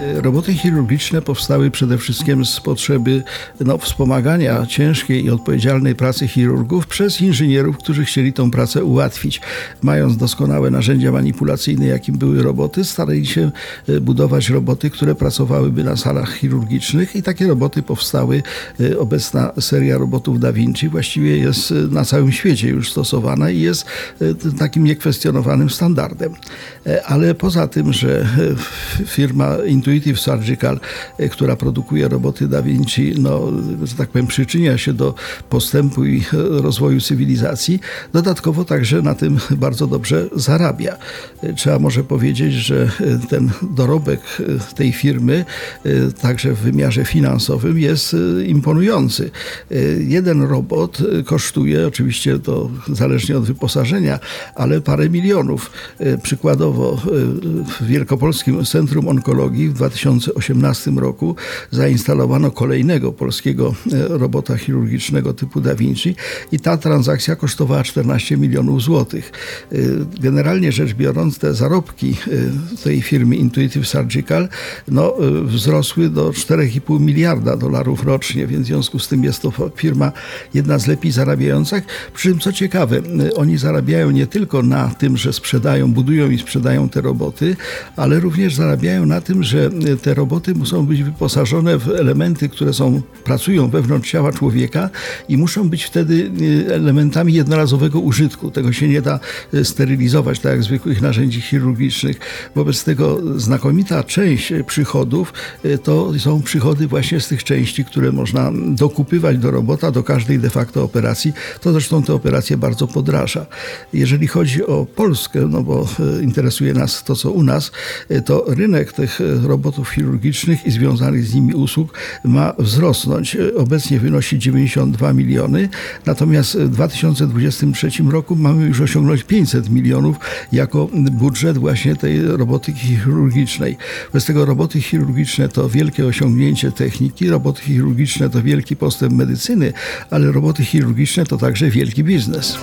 Roboty chirurgiczne powstały przede wszystkim z potrzeby no, wspomagania ciężkiej i odpowiedzialnej pracy chirurgów przez inżynierów, którzy chcieli tą pracę ułatwić. Mając doskonałe narzędzia manipulacyjne, jakim były roboty, starali się e, budować roboty, które pracowałyby na salach chirurgicznych i takie roboty powstały. E, Obecna seria robotów Da Vinci właściwie jest e, na całym świecie już stosowana i jest takim niekwestionowanym standardem. Ale poza tym, że firma Surgical, e, która produkuje roboty Da Vinci, no, że tak powiem, przyczynia się do postępu i e, rozwoju cywilizacji, dodatkowo także na tym bardzo dobrze zarabia. E, Trzeba może powiedzieć, że ten dorobek tej firmy, także w wymiarze finansowym, jest imponujący. Jeden robot kosztuje, oczywiście to zależnie od wyposażenia, ale parę milionów. Przykładowo w Wielkopolskim Centrum Onkologii w 2018 roku zainstalowano kolejnego polskiego e, robota chirurgicznego typu Da Vinci i ta transakcja kosztowała 14 milionów złotych. E, Generalnie rzecz biorąc, te zarobki e, tej firmy Intuitive Surgical no, wzrosły do 4,5 miliarda dolarów rocznie, więc w związku z tym jest to firma jedna z lepiej zarabiających. Przy czym co ciekawe, oni zarabiają nie tylko na tym, że sprzedają, budują i sprzedają te roboty, ale również zarabiają na tym, że te roboty muszą być wyposażone w elementy, które są, pracują wewnątrz ciała człowieka i muszą być wtedy e, elementami jednorazowego użytku. Tego się nie da e, sterylizować, tak jak zwykłych narzędzi chirurgicznych. Wobec tego znakomita część e, przychodów to są przychody właśnie z tych części, które można dokupywać do robota, do każdej de facto operacji. To zresztą te operacje bardzo podraża. Jeżeli chodzi o Polskę, no bo interesuje nas to, co u nas, to rynek tych e, robotów chirurgicznych i związanych z nimi usług ma wzrosnąć. E, Obecnie wynosi 92 miliony, natomiast w 2023 roku mamy już osiągnąć 500 milionów jako budżet właśnie tej robotyki chirurgicznej. Bez tego roboty chirurgiczne to wielkie osiągnięcie techniki, roboty chirurgiczne to wielki postęp medycyny, ale roboty chirurgiczne to także wielki biznes.